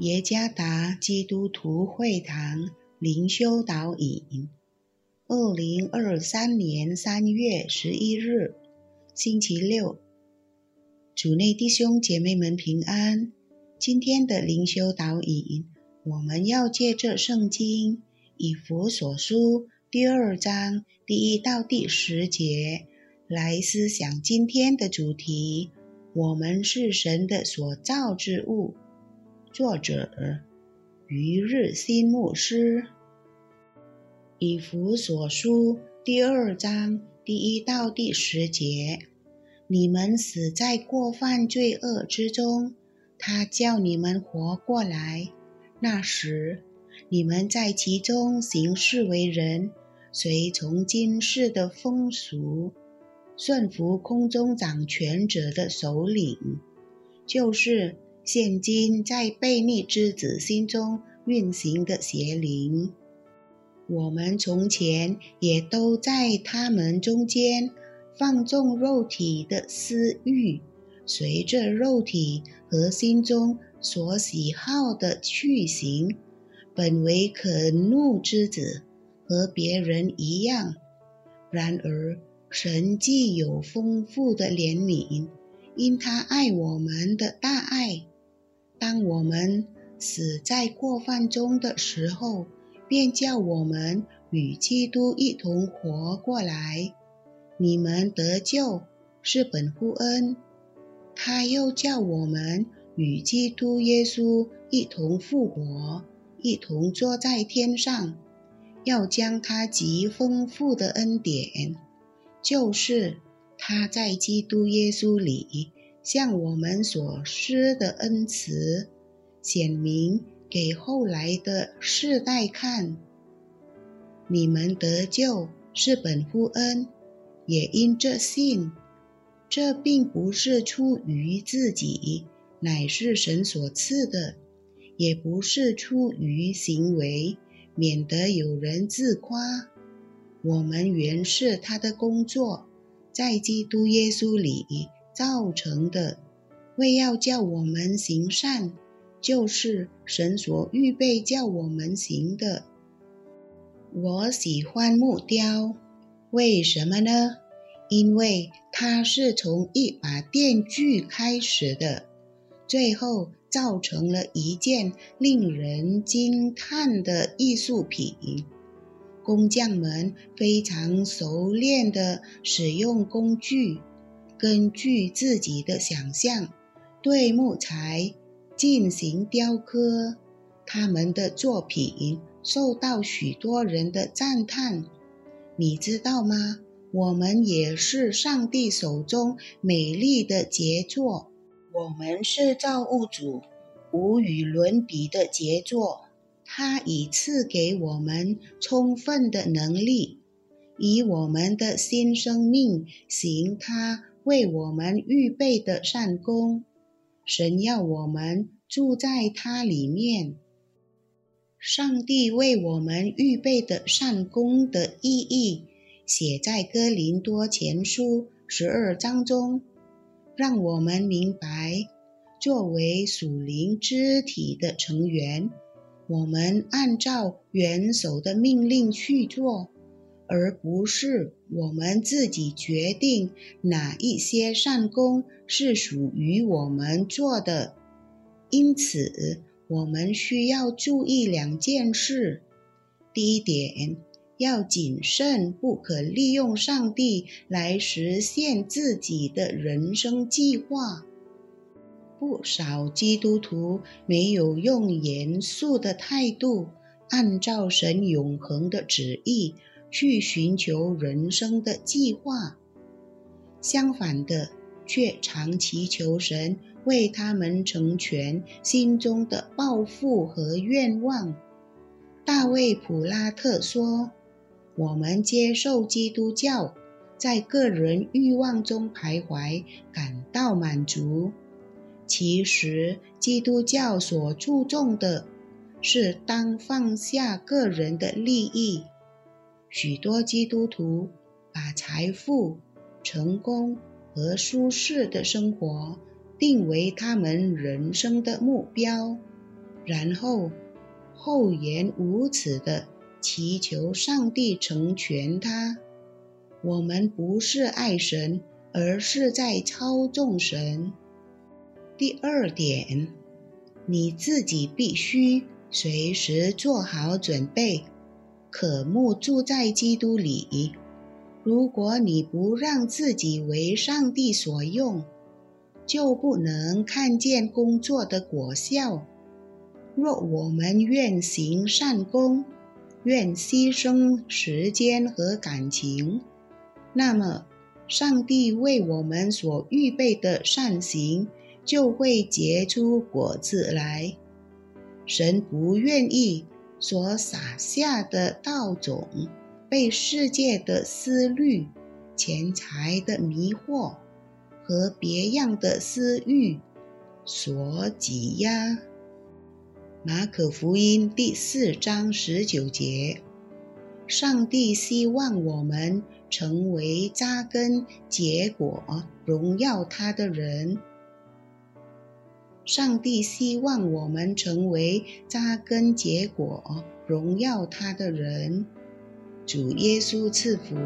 耶加达基督徒会堂灵修导引，二零二三年三月十一日，星期六，主内弟兄姐妹们平安。今天的灵修导引，我们要借着圣经以弗所书第二章第一到第十节来思想今天的主题：我们是神的所造之物。作者余日新牧师，以弗所书第二章第一到第十节：你们死在过犯罪恶之中，他叫你们活过来。那时，你们在其中行事为人，随从今世的风俗，顺服空中掌权者的首领，就是。现今在悖逆之子心中运行的邪灵，我们从前也都在他们中间放纵肉体的私欲，随着肉体和心中所喜好的去行，本为可怒之子，和别人一样。然而神既有丰富的怜悯，因他爱我们的大爱。当我们死在过犯中的时候，便叫我们与基督一同活过来。你们得救是本乎恩，他又叫我们与基督耶稣一同复活，一同坐在天上，要将他极丰富的恩典，就是他在基督耶稣里。向我们所施的恩慈，显明给后来的世代看。你们得救是本乎恩，也因这信。这并不是出于自己，乃是神所赐的；也不是出于行为，免得有人自夸。我们原是他的工作，在基督耶稣里。造成的，为要叫我们行善，就是神所预备叫我们行的。我喜欢木雕，为什么呢？因为它是从一把电锯开始的，最后造成了一件令人惊叹的艺术品。工匠们非常熟练地使用工具。根据自己的想象，对木材进行雕刻，他们的作品受到许多人的赞叹。你知道吗？我们也是上帝手中美丽的杰作。我们是造物主无与伦比的杰作。他已赐给我们充分的能力，以我们的新生命行他。为我们预备的善功，神要我们住在他里面。上帝为我们预备的善功的意义，写在哥林多前书十二章中，让我们明白，作为属灵肢体的成员，我们按照元首的命令去做。而不是我们自己决定哪一些善功是属于我们做的，因此我们需要注意两件事：第一点，要谨慎，不可利用上帝来实现自己的人生计划。不少基督徒没有用严肃的态度，按照神永恒的旨意。去寻求人生的计划，相反的，却常祈求神为他们成全心中的抱负和愿望。大卫·普拉特说：“我们接受基督教，在个人欲望中徘徊，感到满足。其实，基督教所注重的是当放下个人的利益。”许多基督徒把财富、成功和舒适的生活定为他们人生的目标，然后厚颜无耻的祈求上帝成全他。我们不是爱神，而是在操纵神。第二点，你自己必须随时做好准备，渴慕住在基督里。如果你不让自己为上帝所用，就不能看见工作的果效。若我们愿行善功，愿牺牲时间和感情，那么上帝为我们所预备的善行就会结出果子来。神不愿意所撒下的稻种被世界的思虑、钱财的迷惑。和别样的私欲所挤压。马可福音第四章十九节：上帝希望我们成为扎根结果、荣耀他的人。上帝希望我们成为扎根结果、荣耀他的人。主耶稣赐福。